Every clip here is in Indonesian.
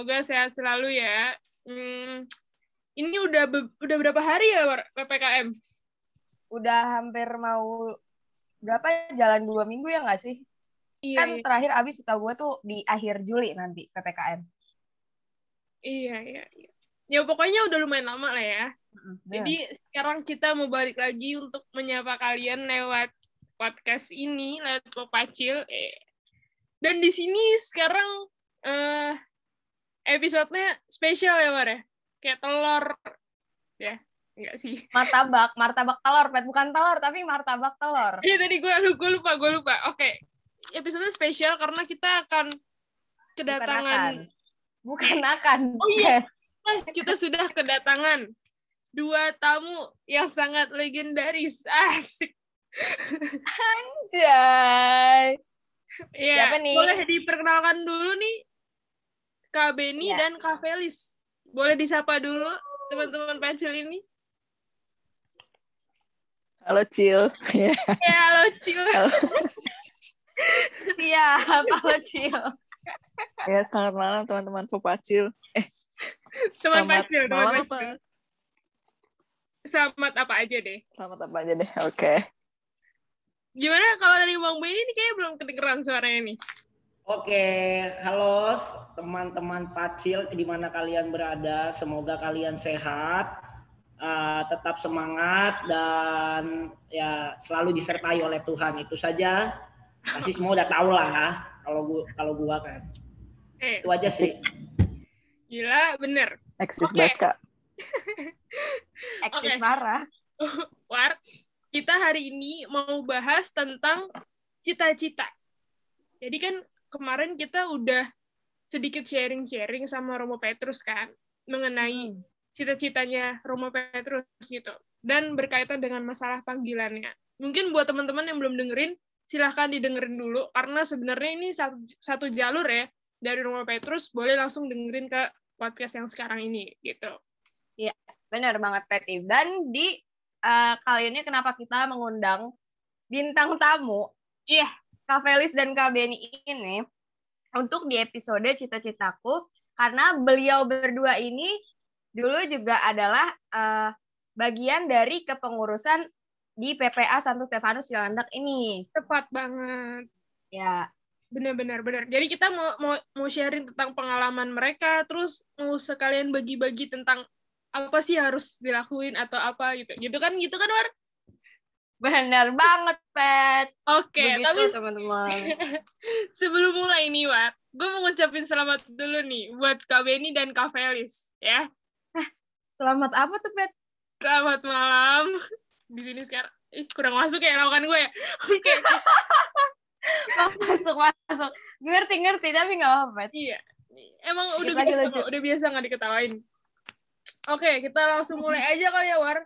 semoga sehat selalu ya. Hmm, ini udah udah berapa hari ya ppkm? Udah hampir mau berapa jalan dua minggu ya nggak sih? Iya, kan iya. terakhir abis setahu gue tuh di akhir Juli nanti ppkm. Iya iya. iya ya pokoknya udah lumayan lama lah ya. Mm, Jadi sekarang kita mau balik lagi untuk menyapa kalian lewat podcast ini, lewat Popacil. Eh. Dan di sini sekarang uh, episodenya spesial ya, Mar ya? Kayak telur. Ya, enggak sih. Martabak, martabak telur, Pet. Bukan telur, tapi martabak telur. Iya, tadi gue, gue lupa, gue lupa. Oke, okay. episode spesial karena kita akan kedatangan... Bukan akan. Bukan akan. Oh iya, kita sudah kedatangan dua tamu yang sangat legendaris. Asik. Anjay. Ya, Siapa nih? Boleh diperkenalkan dulu nih. Kak Beni ya. dan Kak Felis. Boleh disapa dulu teman-teman pencil ini? Halo Cil. ya, halo Cil. Iya, halo Cil. Ya, selamat malam teman-teman Popacil. Eh, Selamat pacil, malam apa? Selamat apa aja deh. Selamat apa aja deh, oke. Okay. Gimana kalau dari Bang Benny ini kayaknya belum kedengeran suaranya nih. Oke, halo teman-teman Pacil di mana kalian berada. Semoga kalian sehat, uh, tetap semangat dan ya selalu disertai oleh Tuhan. Itu saja. Pasti semua udah tahu lah kalau gua kalau gua kan. Eh, itu aja sih. Gila, bener. Eksis okay. banget, Kak. Eksis okay. marah. War, kita hari ini mau bahas tentang cita-cita. Jadi kan kemarin kita udah sedikit sharing-sharing sama Romo Petrus kan, mengenai hmm. cita-citanya Romo Petrus gitu. Dan berkaitan dengan masalah panggilannya. Mungkin buat teman-teman yang belum dengerin, silahkan didengerin dulu, karena sebenarnya ini satu, satu jalur ya, dari Romo Petrus, boleh langsung dengerin ke podcast yang sekarang ini gitu. Iya, benar banget Peti. Dan di uh, kali ini kenapa kita mengundang bintang tamu? Iya, Kak Felis dan Kak Beni ini untuk di episode Cita-Citaku karena beliau berdua ini dulu juga adalah uh, bagian dari kepengurusan di PPA Santo Stefanus Cilandak ini. Tepat banget. Ya, Benar-benar benar. Jadi kita mau mau mau sharing tentang pengalaman mereka, terus mau sekalian bagi-bagi tentang apa sih harus dilakuin atau apa gitu. Gitu kan gitu kan War? Benar banget, Pet. Oke, okay, tapi teman-teman. sebelum mulai nih, War, gue mau ngucapin selamat dulu nih buat Kak Beni dan Kak Felis, ya. Eh, selamat apa tuh, Pet? Selamat malam. Di sini sekarang. Ih, kurang masuk ya lakukan gue ya. Oke. Okay. masuk masuk ngerti ngerti tapi nggak apa-apa iya emang udah kita biasa kok, udah biasa nggak diketawain oke kita langsung mulai aja kali ya war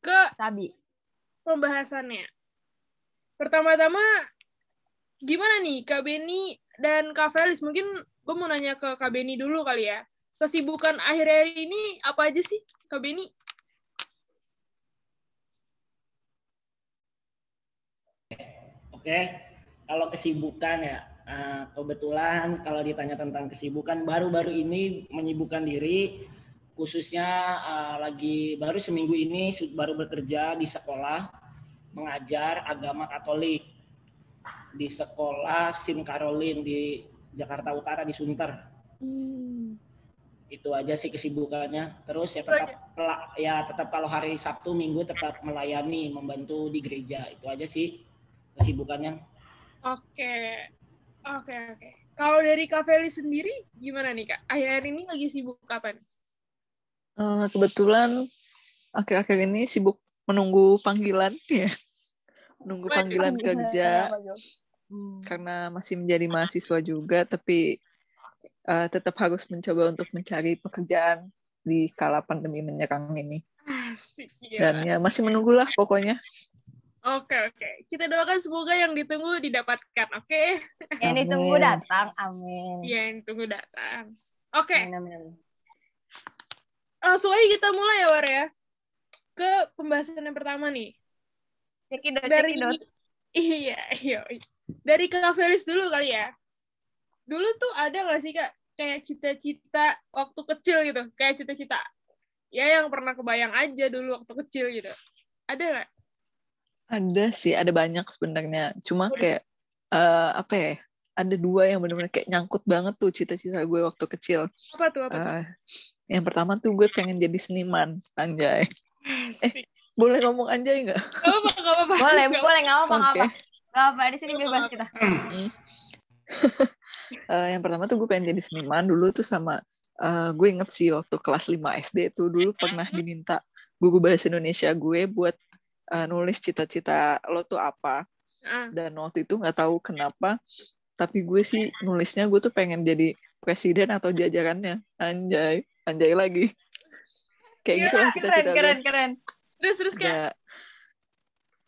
ke Sabi pembahasannya. Pertama-tama gimana nih Kak Beni dan Kak Felis? Mungkin gue mau nanya ke Kak Beni dulu kali ya. Kesibukan akhir-akhir ini apa aja sih Kak Beni? Oke, kalau kesibukan ya uh, kebetulan kalau ditanya tentang kesibukan baru-baru ini menyibukkan diri khususnya uh, lagi baru seminggu ini baru bekerja di sekolah mengajar agama Katolik di sekolah Sim Caroline di Jakarta Utara di Sunter. Hmm. Itu aja sih kesibukannya. Terus ya tetap ya tetap kalau hari Sabtu Minggu tetap melayani membantu di gereja. Itu aja sih kesibukannya. Oke, oke, oke. Kalau dari Kak Feli sendiri, gimana nih Kak? Akhir-akhir ini lagi sibuk kapan? Uh, kebetulan akhir-akhir ini sibuk menunggu panggilan ya. Menunggu panggilan kerja. Hmm. Karena masih menjadi mahasiswa juga, tapi uh, tetap harus mencoba untuk mencari pekerjaan di kala pandemi menyerang ini. Dan ya masih menunggulah pokoknya. Oke oke, kita doakan semoga yang ditunggu didapatkan, oke? Okay? Yang ditunggu datang, amin. Iya yang ditunggu datang. Oke. Okay. Langsung aja kita mulai ya War ya. Ke pembahasan yang pertama nih. Cekidot, dari cekidot. iya iya. Dari Kak Felis dulu kali ya. Dulu tuh ada nggak sih kak? Kayak cita-cita waktu kecil gitu. Kayak cita-cita ya yang pernah kebayang aja dulu waktu kecil gitu. Ada nggak? Ada sih, ada banyak sebenarnya. Cuma kayak eh, apa ya? Ada dua yang benar-benar kayak nyangkut banget tuh cita-cita gue waktu kecil. apa tuh apa tuh Eh, yang pertama tuh gue pengen jadi seniman, anjay. Asik. Boleh ngomong anjay nggak? Gak apa gak apa Boleh, boleh, nggak apa-apa, nggak Oke. apa. Nggak apa, di sini bebas kita. Eh, yang pertama tuh gue pengen jadi seniman dulu tuh sama eh, gue inget sih waktu kelas 5 SD tuh dulu pernah diminta guru bahasa Indonesia gue buat eh, nulis cita-cita lo tuh apa Ah, dan waktu itu nggak tahu kenapa tapi gue sih nulisnya gue tuh pengen jadi presiden atau jajarannya. Anjay anjay lagi. Kayak gitu lah Keren, cita-cita gue. keren, keren. terus terus kak ya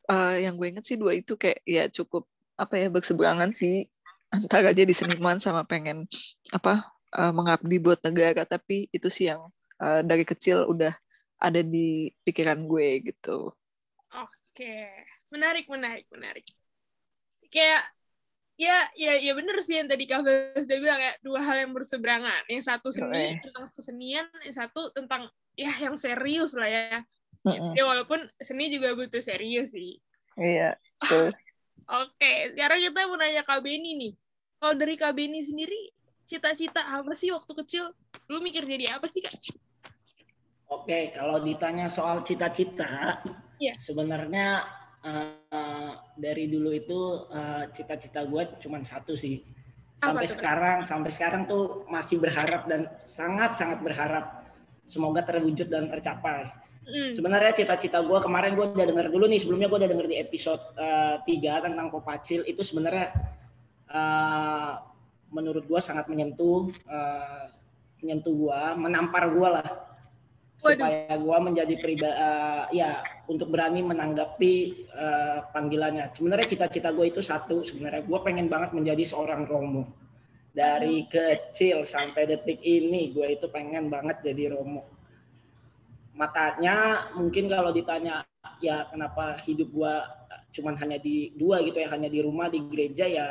eh, yang gue inget sih dua itu kayak ya cukup apa ya berseberangan sih. Antara jadi seniman sama pengen apa eh, mengabdi buat negara. Tapi itu sih yang eh, dari kecil udah ada di pikiran gue gitu. Oke. Menarik menarik menarik. Kayak ya ya ya bener sih yang tadi Kak Fels udah bilang ya dua hal yang berseberangan yang satu seni Yoi. tentang kesenian yang satu tentang ya yang serius lah ya Mm-mm. ya walaupun seni juga butuh serius sih iya betul. Oke, sekarang kita mau nanya Kak Beni nih. Kalau dari Kak Beni sendiri, cita-cita apa sih waktu kecil? Lu mikir jadi apa sih, Kak? Oke, kalau ditanya soal cita-cita, Iya. sebenarnya eh, dari dulu itu eh, cita-cita gue cuma satu sih. Apa Sampai tuh? sekarang, sampai sekarang tuh masih berharap dan sangat-sangat berharap semoga terwujud dan tercapai. Hmm. Sebenarnya cita-cita gue kemarin gue udah denger dulu nih sebelumnya gue udah denger di episode eh, 3 tentang Kopacil itu sebenarnya eh, menurut gue sangat menyentuh eh, menyentuh gue menampar gue lah Waduh. supaya gue menjadi pribadi ya untuk berani menanggapi eh, panggilannya. Sebenarnya cita-cita gue itu satu sebenarnya gue pengen banget menjadi seorang romo dari kecil sampai detik ini gue itu pengen banget jadi romo makanya mungkin kalau ditanya ya kenapa hidup gua cuman hanya di dua gitu ya hanya di rumah di gereja ya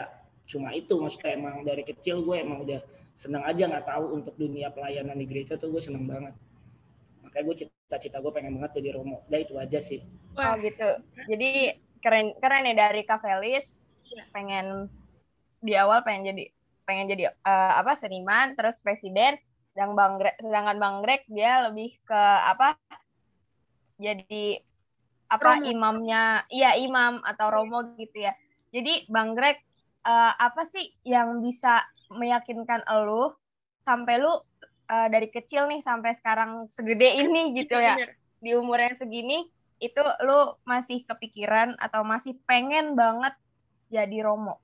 cuma itu. Maksudnya emang dari kecil gue emang udah seneng aja nggak tahu untuk dunia pelayanan di gereja tuh gue seneng banget. Makanya gue cita-cita gue pengen banget jadi romo udah itu aja sih Oh Wah, gitu. Jadi keren keren ya dari Kak Felis Iya. pengen di awal pengen jadi pengen jadi eh, apa seniman terus presiden dan Bang Greg, sedangkan Bang Greg dia lebih ke apa jadi apa Romo. imamnya iya imam atau romo gitu ya. Jadi Bang Greg eh, apa sih yang bisa meyakinkan elu sampai lu eh, dari kecil nih sampai sekarang segede ini gitu ya. Bener. di umur yang segini itu lu masih kepikiran atau masih pengen banget jadi romo?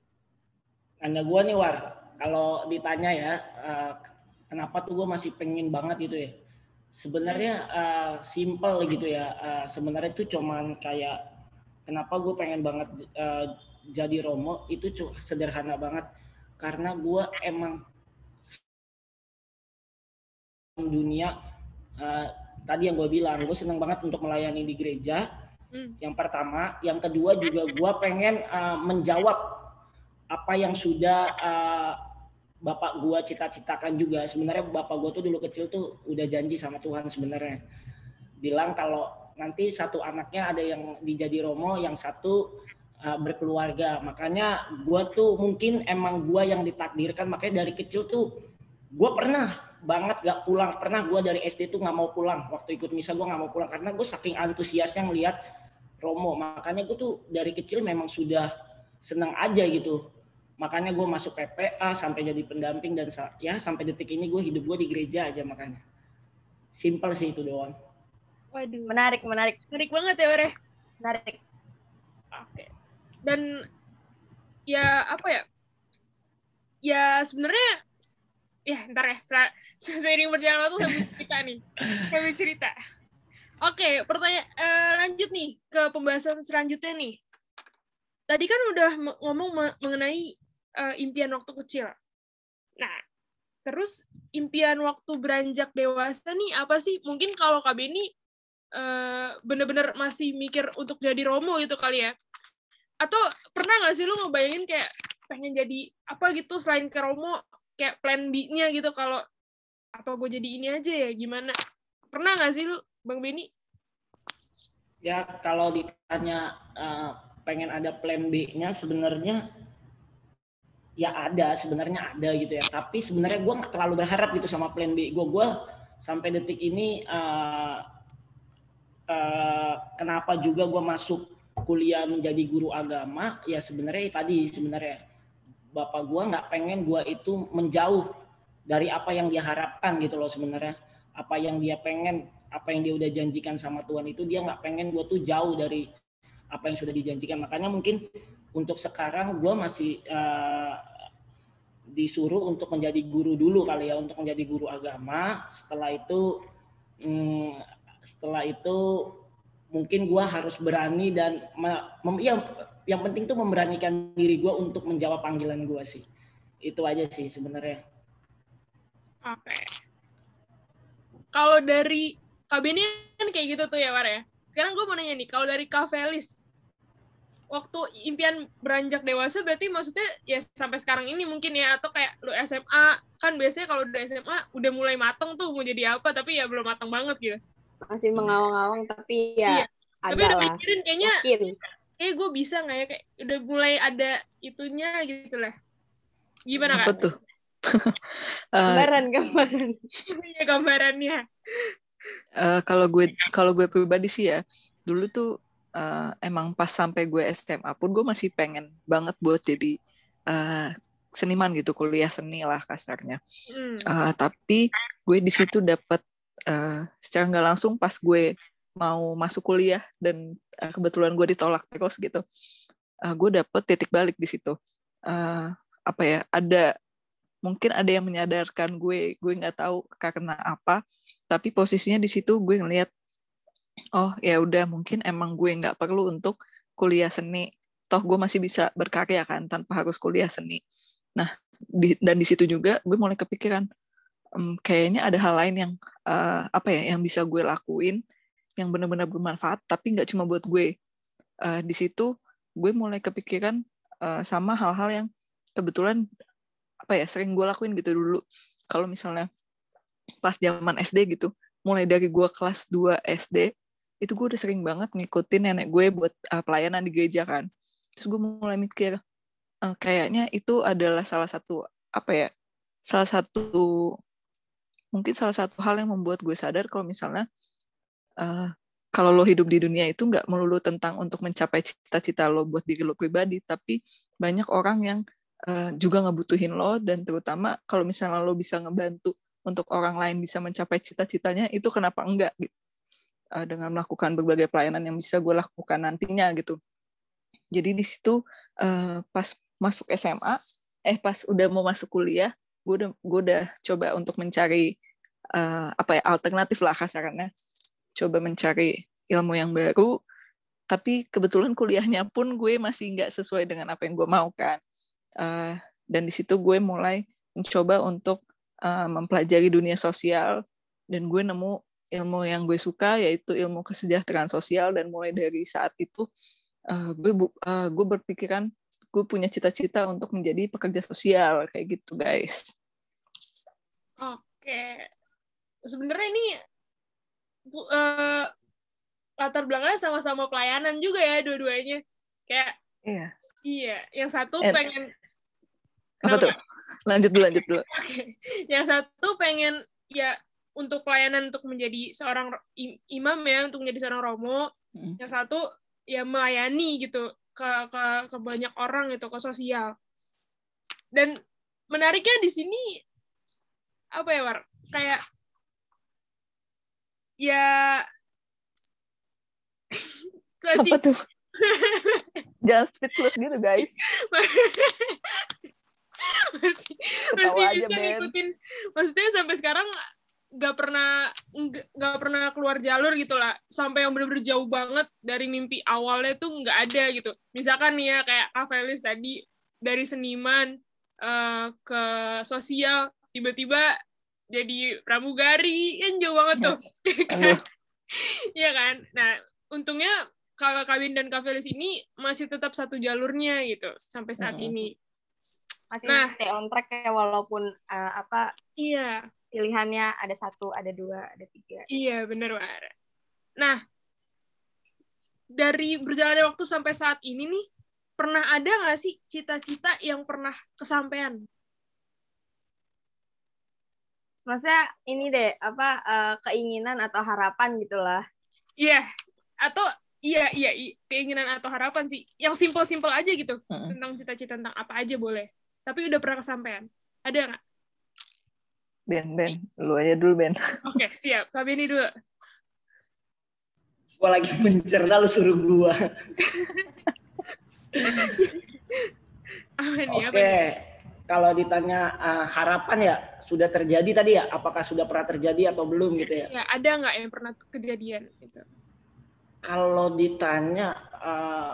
Anda gue nih war. Kalau ditanya ya eh, kenapa tuh gue masih pengen banget gitu ya? Sebenarnya eh, simple gitu ya. Eh, sebenarnya itu cuman kayak kenapa gue pengen banget eh, jadi romo? Itu sederhana banget. Karena gue emang dunia eh, tadi yang gue bilang gue seneng banget untuk melayani di gereja. Hmm. yang pertama yang kedua juga gue pengen eh, menjawab apa yang sudah eh, bapak gue cita-citakan juga. Sebenarnya bapak gue tuh dulu kecil tuh udah janji sama Tuhan sebenarnya. Bilang kalau nanti satu anaknya ada yang dijadi romo yang satu eh, berkeluarga. Makanya gue tuh mungkin emang gue yang ditakdirkan. Makanya dari kecil tuh gue pernah banget gak pulang. Pernah gue dari SD tuh nggak mau pulang. Waktu ikut misa gue nggak mau pulang. Karena gue saking antusiasnya ngelihat Romo. Makanya gue tuh dari kecil memang sudah senang aja gitu. Makanya gue masuk PPA sampai jadi pendamping dan ya sampai detik ini gue hidup gue di gereja aja makanya. Simple sih itu doang. Waduh, Menarik, menarik, menarik banget ya, Were. menarik. Oke. Dan ya apa ya? Ya sebenarnya ya ntar ya seiring berjalan waktu sambil cerita nih. Sambil cerita. Oke pertanyaan eh, lanjut nih ke pembahasan selanjutnya nih. Tadi kan udah ngomong me- mengenai eh, impian waktu kecil. Nah terus impian waktu beranjak dewasa nih apa sih? Mungkin kalau KB ini uh, bener-bener masih mikir untuk jadi Romo gitu kali ya. Atau pernah nggak sih lu ngebayangin kayak pengen jadi apa gitu selain ke Romo kayak plan B-nya gitu kalau apa gue jadi ini aja ya gimana? Pernah nggak sih lu Bang Beni ya kalau ditanya uh, pengen ada plan B-nya sebenarnya ya ada sebenarnya ada gitu ya. Tapi sebenarnya gue nggak terlalu berharap gitu sama plan B gue gue sampai detik ini uh, uh, kenapa juga gue masuk kuliah menjadi guru agama? Ya sebenarnya tadi sebenarnya bapak gue nggak pengen gue itu menjauh dari apa yang dia harapkan gitu loh sebenarnya. Apa yang dia pengen apa yang dia udah janjikan sama Tuhan itu dia nggak pengen gue tuh jauh dari apa yang sudah dijanjikan. Makanya mungkin untuk sekarang gue masih uh, disuruh untuk menjadi guru dulu kali ya untuk menjadi guru agama. Setelah itu hmm, setelah itu mungkin gue harus berani dan mem, ya yang penting tuh memberanikan diri gue untuk menjawab panggilan gue sih itu aja sih sebenarnya oke okay. kalau dari KB ini kan kayak gitu tuh ya War ya. Sekarang gue mau nanya nih, kalau dari Kak Felis, waktu impian beranjak dewasa berarti maksudnya ya sampai sekarang ini mungkin ya atau kayak lu SMA kan biasanya kalau udah SMA udah mulai mateng tuh mau jadi apa tapi ya belum mateng banget gitu masih mengawang-awang tapi ya iya. ada tapi udah lah mikirin kayaknya kayak gue bisa nggak ya? Kayak udah mulai ada itunya gitu lah. Gimana apa kan tuh? Gambaran gambaran. Iya gambarannya. Uh, kalau gue kalau gue pribadi sih ya dulu tuh uh, emang pas sampai gue SMA pun gue masih pengen banget buat jadi uh, seniman gitu kuliah seni lah kasarnya. Uh, tapi gue di situ dapat uh, secara nggak langsung pas gue mau masuk kuliah dan uh, kebetulan gue ditolak terus gitu. Uh, gue dapet titik balik di situ. Uh, apa ya ada mungkin ada yang menyadarkan gue gue nggak tahu karena apa tapi posisinya di situ gue ngeliat oh ya udah mungkin emang gue nggak perlu untuk kuliah seni. Toh gue masih bisa berkarya kan tanpa harus kuliah seni. Nah di, dan di situ juga gue mulai kepikiran um, kayaknya ada hal lain yang uh, apa ya yang bisa gue lakuin yang benar-benar bermanfaat tapi nggak cuma buat gue. Uh, di situ gue mulai kepikiran uh, sama hal-hal yang kebetulan apa ya sering gue lakuin gitu dulu. Kalau misalnya pas zaman SD gitu mulai dari gue kelas 2 SD itu gue udah sering banget ngikutin nenek gue buat uh, pelayanan di gereja kan. Terus gue mulai mikir uh, kayaknya itu adalah salah satu apa ya salah satu mungkin salah satu hal yang membuat gue sadar kalau misalnya uh, kalau lo hidup di dunia itu nggak melulu tentang untuk mencapai cita-cita lo buat diri lo pribadi, tapi banyak orang yang uh, juga ngebutuhin lo dan terutama kalau misalnya lo bisa ngebantu untuk orang lain bisa mencapai cita-citanya itu kenapa enggak gitu. Uh, dengan melakukan berbagai pelayanan yang bisa gue lakukan nantinya gitu. Jadi di situ uh, pas masuk SMA eh pas udah mau masuk kuliah gue udah gue udah coba untuk mencari uh, apa ya alternatif lah kasarannya coba mencari ilmu yang baru tapi kebetulan kuliahnya pun gue masih nggak sesuai dengan apa yang gue mau kan. Uh, dan di situ gue mulai mencoba untuk uh, mempelajari dunia sosial dan gue nemu ilmu yang gue suka yaitu ilmu kesejahteraan sosial. Dan mulai dari saat itu uh, gue uh, gue berpikiran gue punya cita-cita untuk menjadi pekerja sosial kayak gitu guys. Oke, sebenarnya ini uh, latar belakangnya sama-sama pelayanan juga ya dua-duanya. Kayak iya. Iya, yang satu And, pengen apa tuh? lanjut dulu lanjut dulu okay. yang satu pengen ya untuk pelayanan untuk menjadi seorang imam ya untuk menjadi seorang romo hmm. yang satu ya melayani gitu ke ke ke banyak orang gitu ke sosial dan menariknya di sini apa ya war kayak ya. Apa tuh? Jangan speechless gitu guys. Masih masih aja, bisa ben. ngikutin. Maksudnya sampai sekarang nggak pernah nggak pernah keluar jalur gitu lah. Sampai yang benar-benar jauh banget dari mimpi awalnya tuh nggak ada gitu. Misalkan nih ya kayak Kak Felis tadi dari seniman uh, ke sosial tiba-tiba jadi pramugari kan jauh banget tuh Iya kan nah untungnya kakak Kawin dan Kak Felis ini masih tetap satu jalurnya gitu sampai saat Hmm. ini Masih Nah. stay on track ya walaupun eh, apa iya pilihannya ada satu, ada dua, ada tiga. Iya, bener, War. Nah, dari berjalannya waktu sampai saat ini nih, pernah ada nggak sih cita-cita yang pernah kesampaian? Maksudnya ini deh apa eh, keinginan atau harapan gitulah. Iya, atau iya, iya, keinginan atau harapan sih. Yang simpel-simpel aja gitu, Mm. tentang cita-cita tentang apa aja boleh. Tapi udah pernah kesampaian. Ada nggak? Ben, Ben, lu aja dulu Ben. Oke, siap. Kak Beni dulu. Gua lagi mencerna lu suruh gua. Oke. Nih? Kalau ditanya eh, harapan ya sudah terjadi tadi ya, apakah sudah pernah terjadi atau belum gitu ya? Ya, ada nggak yang pernah kejadian? Gitu. Kalau ditanya eh,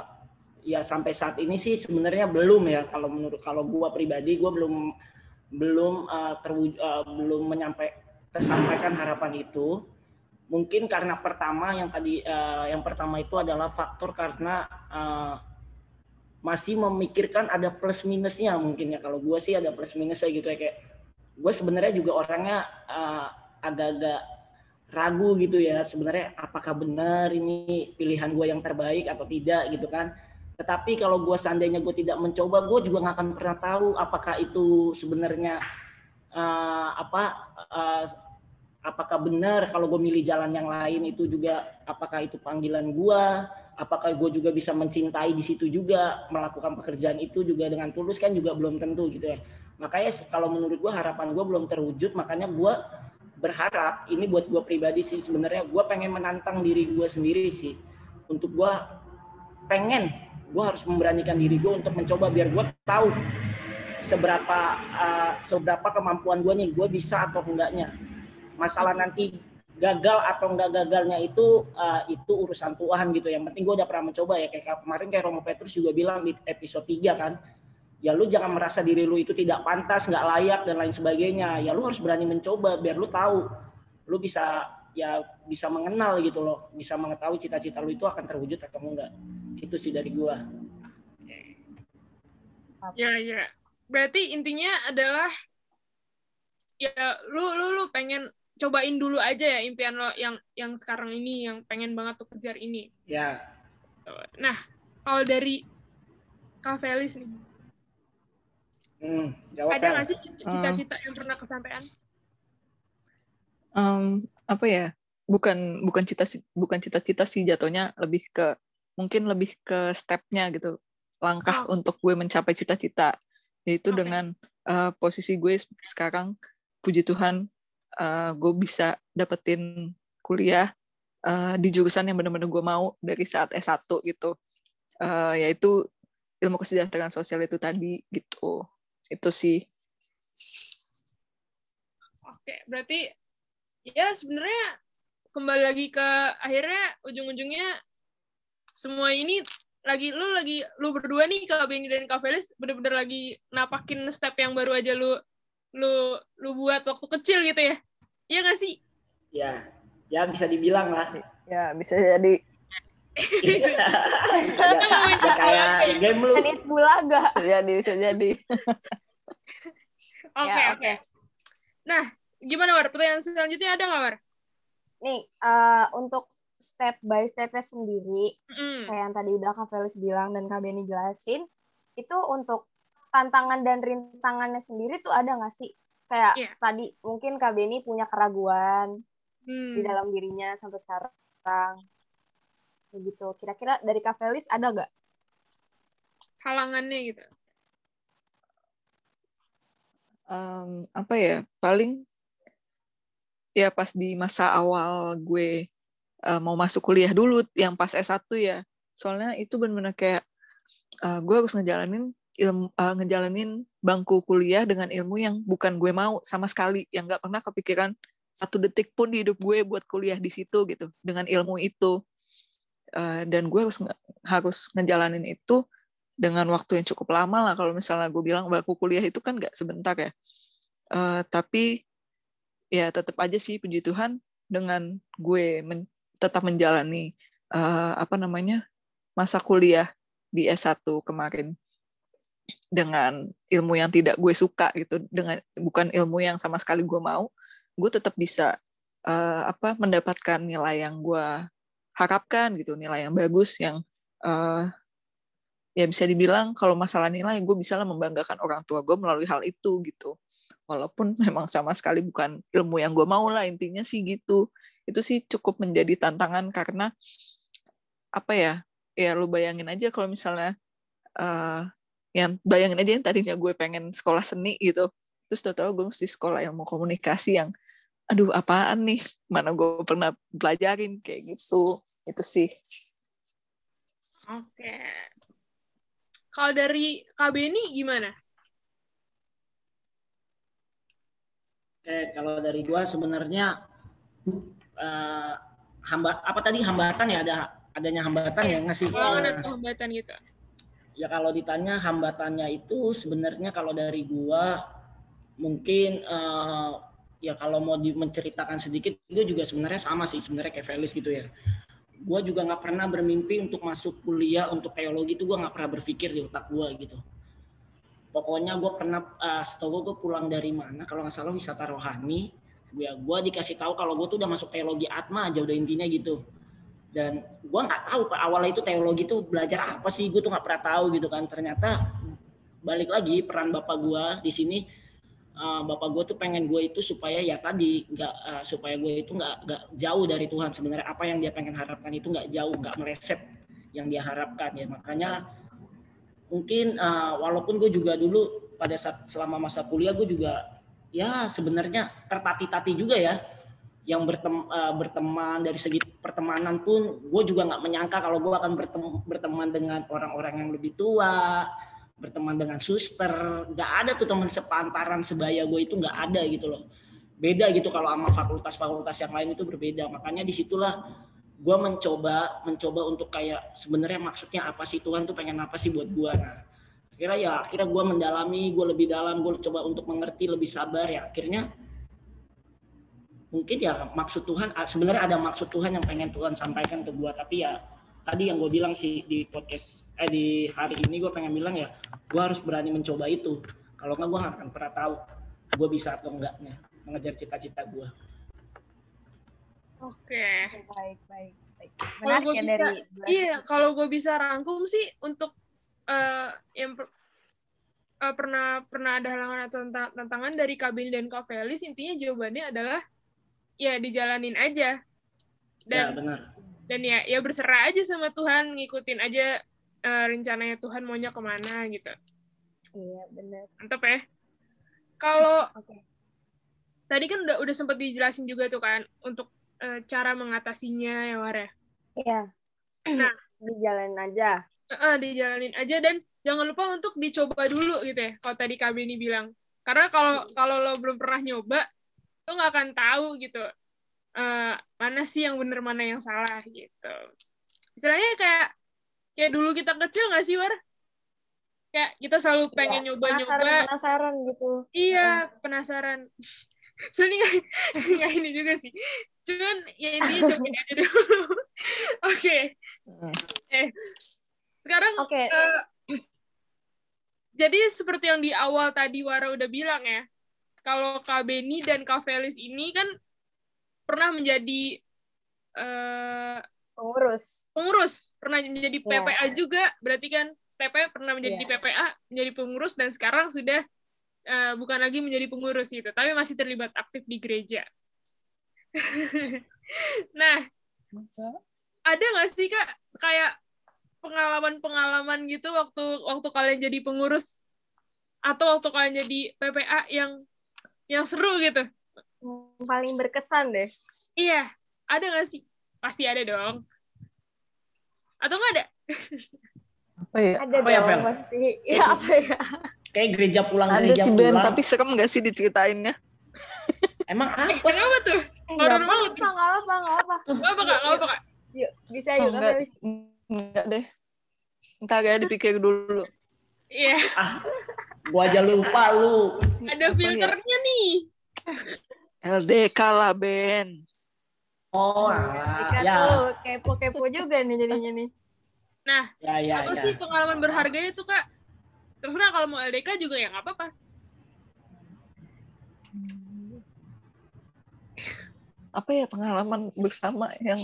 ya sampai saat ini sih sebenarnya belum ya kalau menurut kalau gua pribadi gua belum belum eh, terwujud eh, belum menyampai tersampaikan harapan itu mungkin karena pertama yang tadi eh, yang pertama itu adalah faktor karena eh, masih memikirkan ada plus minusnya mungkin ya kalau gua sih ada plus minusnya gitu ya kayak gue sebenarnya juga orangnya eh, agak-agak ragu gitu ya sebenarnya apakah benar ini pilihan gue yang terbaik atau tidak gitu kan. Tetapi kalau gue seandainya gue tidak mencoba gue juga nggak akan pernah tahu apakah itu sebenarnya eh, apa eh, apakah benar kalau gue milih jalan yang lain itu juga apakah itu panggilan gue apakah gue juga bisa mencintai di situ juga melakukan pekerjaan itu juga dengan tulus kan juga belum tentu gitu ya makanya kalau menurut gue harapan gue belum terwujud makanya gue berharap ini buat gue pribadi sih sebenarnya gue pengen menantang diri gue sendiri sih. Untuk gue pengen gue harus memberanikan diri gue untuk mencoba biar gue tahu seberapa uh, seberapa kemampuan gue nih gue bisa atau enggaknya. Masalah nanti gagal atau enggak gagalnya itu uh, itu urusan Tuhan gitu. Yang penting gue udah pernah mencoba ya kayak kemarin kayak Romo Petrus juga bilang di episode 3 kan ya lu jangan merasa diri lu itu tidak pantas, nggak layak dan lain sebagainya. Ya lu harus berani mencoba biar lu tahu, lu bisa ya bisa mengenal gitu loh, bisa mengetahui cita-cita lu itu akan terwujud atau enggak. Itu sih dari gua. Ya, ya. Berarti intinya adalah ya lu lu lu pengen cobain dulu aja ya impian lo yang yang sekarang ini yang pengen banget tuh kejar ini. Ya, Nah, kalau dari Kak Felis nih, hmm, ada nggak sih cita-cita yang pernah kesampaian? Em, apa ya? Bukan bukan cita bukan cita-cita sih jatuhnya lebih ke mungkin lebih ke stepnya gitu langkah Oh. untuk gue mencapai cita-cita yaitu Oke. dengan eh, posisi gue sekarang puji Tuhan eh, gue bisa dapetin kuliah eh, di jurusan yang benar-benar gue mau dari saat S1 gitu Eh, yaitu ilmu kesejahteraan sosial itu tadi gitu itu sih Oke, berarti ya sebenarnya kembali lagi ke akhirnya ujung-ujungnya semua ini lagi lu lagi lu berdua nih Kak Benny dan Kak Felis bener-bener lagi napakin step yang baru aja lu lu lu buat waktu kecil gitu ya. Iya nggak sih? Ya, ya bisa dibilang lah. ya bisa jadi ya, Kita ngomongin ya kayak apa ya? game lu. Senit bulaga. bisa jadi bisa jadi Oke, Ya, oke. Nah, gimana War? Pertanyaan selanjutnya ada nggak War? Nih, eh, untuk step by stepnya sendiri, Mm. kayak yang tadi udah Kak Felis bilang dan Kak Beni jelasin, itu untuk tantangan dan rintangannya sendiri tuh ada nggak sih? Kayak Iya. tadi mungkin Kak Beni punya keraguan Hmm. di dalam dirinya sampai sekarang. Begitu. Kira-kira dari Kak Felis ada nggak? Halangannya gitu. Em, apa ya paling ya pas di masa awal gue eh, mau masuk kuliah dulu yang pas S1 ya soalnya itu benar-benar kayak eh, gue harus ngejalanin ilmu eh, ngejalanin bangku kuliah dengan ilmu yang bukan gue mau sama sekali yang nggak pernah kepikiran satu detik pun di hidup gue buat kuliah di situ gitu dengan ilmu itu Eh, dan gue harus harus ngejalanin itu dengan waktu yang cukup lama lah. Kalau misalnya gue bilang bangku kuliah itu kan nggak sebentar ya. Uh, tapi ya tetap aja sih puji Tuhan dengan gue men tetap menjalani uh, apa namanya masa kuliah di S1 kemarin. Dengan ilmu yang tidak gue suka gitu dengan bukan ilmu yang sama sekali gue mau gue tetap bisa uh, apa mendapatkan nilai yang gue harapkan gitu nilai yang bagus yang uh, ya bisa dibilang kalau masalah nilai gue bisa lah membanggakan orang tua gue melalui hal itu gitu. Walaupun memang sama sekali bukan ilmu yang gue mau lah intinya sih gitu. Itu sih cukup menjadi tantangan karena apa ya ya lu bayangin aja kalau misalnya uh, yang bayangin aja yang tadinya gue pengen sekolah seni gitu. Terus tau-tau gue mesti sekolah ilmu komunikasi yang aduh apaan nih? Mana gue pernah belajarin kayak gitu. Itu sih. Oke. Kalau dari KB ini gimana? Eh, kalau dari gua sebenarnya uh, hamba apa tadi hambatan ya? Ada adanya hambatan ya ngasih oh, ada hambatan gitu? Ya kalau ditanya hambatannya itu sebenarnya kalau dari gua mungkin uh, ya kalau mau di, menceritakan sedikit itu juga sebenarnya sama sih sebenarnya kayak Felix gitu ya. Gua juga nggak pernah bermimpi untuk masuk kuliah untuk teologi itu gua nggak pernah berpikir di otak gua gitu. Pokoknya gue pernah uh, setahu gue pulang dari mana kalau nggak salah wisata rohani. Ya gue dikasih tahu kalau gue tuh udah masuk teologi atma aja udah intinya gitu. Dan gue nggak tahu pak awalnya itu teologi itu belajar apa sih gue tuh nggak pernah tahu gitu kan. Ternyata balik lagi peran bapak gue di sini uh, bapak gue tuh pengen gue itu supaya ya tadi nggak uh, supaya gue itu nggak nggak jauh dari Tuhan. Sebenarnya apa yang dia pengen harapkan itu nggak jauh nggak meleset yang dia harapkan ya. Makanya mungkin uh, walaupun gue juga dulu pada saat selama masa kuliah gue juga ya sebenarnya tertati-tati juga ya. Yang bertem, uh, berteman dari segi pertemanan pun gue juga nggak menyangka kalau gue akan bertem, berteman dengan orang-orang yang lebih tua berteman dengan suster nggak ada tuh teman sepantaran sebaya gue itu nggak ada gitu loh. Beda gitu kalau sama fakultas-fakultas yang lain itu berbeda. Makanya di situlah gue mencoba mencoba untuk kayak sebenarnya maksudnya apa sih Tuhan tuh pengen apa sih buat gue? Nah akhirnya ya akhirnya gue mendalami gue lebih dalam gue coba untuk mengerti lebih sabar. Ya akhirnya mungkin ya maksud Tuhan sebenarnya ada maksud Tuhan yang pengen Tuhan sampaikan ke gue. Tapi ya tadi yang gue bilang sih di podcast eh di hari ini gue pengen bilang ya gue harus berani mencoba itu kalau nggak gue nggak akan pernah tahu gue bisa atau enggaknya mengejar cita-cita gue Oke. Baik, baik, baik. Kalau gue ya bisa, dari iya, kalau gue bisa rangkum sih untuk uh, yang per, uh, pernah pernah ada halangan atau tantangan dari Kabin dan Kak Felis, intinya jawabannya adalah ya dijalanin aja. Dan, ya, benar. Dan ya, ya berserah aja sama Tuhan, ngikutin aja uh, rencananya Tuhan maunya ke mana gitu. Iya, benar. Mantap ya. Kalau okay. tadi kan udah udah sempat dijelasin juga tuh kan untuk uh, cara mengatasinya ya Wara. Iya. Nah, dijalanin aja. Uh, dijalanin aja dan jangan lupa untuk dicoba dulu gitu ya. Kalau tadi Kak ini bilang. Karena kalau kalau lo belum pernah nyoba, lo nggak akan tahu gitu uh, mana sih yang benar mana yang salah gitu. Istilahnya kayak kayak dulu kita kecil nggak sih War? Kayak kita selalu iya, pengen nyoba-nyoba. Ya, penasaran, penasaran gitu. Iya, penasaran. Sebenarnya nggak ini juga sih cuman ya intinya coba aja dulu oke okay. Eh sekarang okay. uh, eh, jadi seperti yang di awal tadi Wara udah bilang ya kalau Kak Beni dan Kak Felis ini kan pernah menjadi uh, pengurus pengurus pernah menjadi PPA yeah. juga berarti kan TP pernah menjadi yeah. PPA menjadi pengurus dan sekarang sudah uh, bukan lagi menjadi pengurus gitu tapi masih terlibat aktif di gereja nah, ada nggak sih kak kayak pengalaman-pengalaman gitu waktu waktu kalian jadi pengurus atau waktu kalian jadi PPA yang yang seru gitu? Yang paling berkesan deh. Iya, ada nggak sih? Pasti ada dong. Atau nggak ada? Apa ya? Ada apa ya, dong, ya, pasti. Ya, apa ya? Kayak gereja pulang, ada gereja sih, pulang. Ben, tapi serem nggak sih diceritainnya? Emang apa? Kenapa tuh? Enggak apa, enggak apa, enggak apa. Enggak apa, enggak apa, Kak. Yuk, bisa yuk. enggak, enggak deh. Entar ya dipikir dulu. Iya. Ah, gua aja lupa lu. Ada Apa ya? filternya nih. LDK lah Ben. Oh, Kita alah. ya. tuh kepo-kepo juga nih jadinya nih. Nah, Ya, ya, apa ya. sih pengalaman berharganya tuh kak? Terserah kalau mau LDK juga ya nggak apa-apa. Apa ya pengalaman bersama yang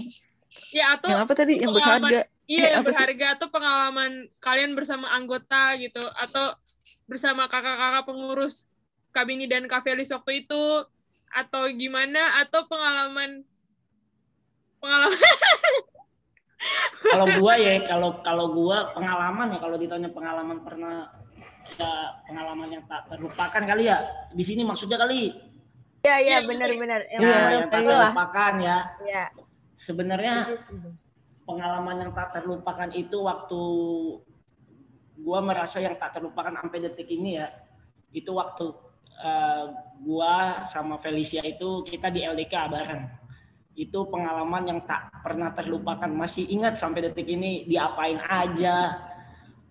Ya atau yang apa tadi yang berharga? iya Eh, yang apa sih? berharga atau pengalaman kalian bersama anggota gitu atau bersama kakak-kakak pengurus Kabini dan Kavelis waktu itu atau gimana atau pengalaman pengalaman Kalau gua ya, kalau kalau gua pengalaman ya kalau ditanya pengalaman pernah ya pengalaman yang tak terlupakan kali ya. Di sini maksudnya kali. Iya, iya, Iya, benar-benar. Yang Iya, Ya, memorable yang tak terlupakan ya. Iya. Sebenarnya pengalaman yang tak terlupakan itu waktu gua merasa yang tak terlupakan sampai detik ini ya itu waktu eh, gua sama Felicia itu kita di LDK bareng itu pengalaman yang tak pernah terlupakan masih ingat sampai detik ini diapain aja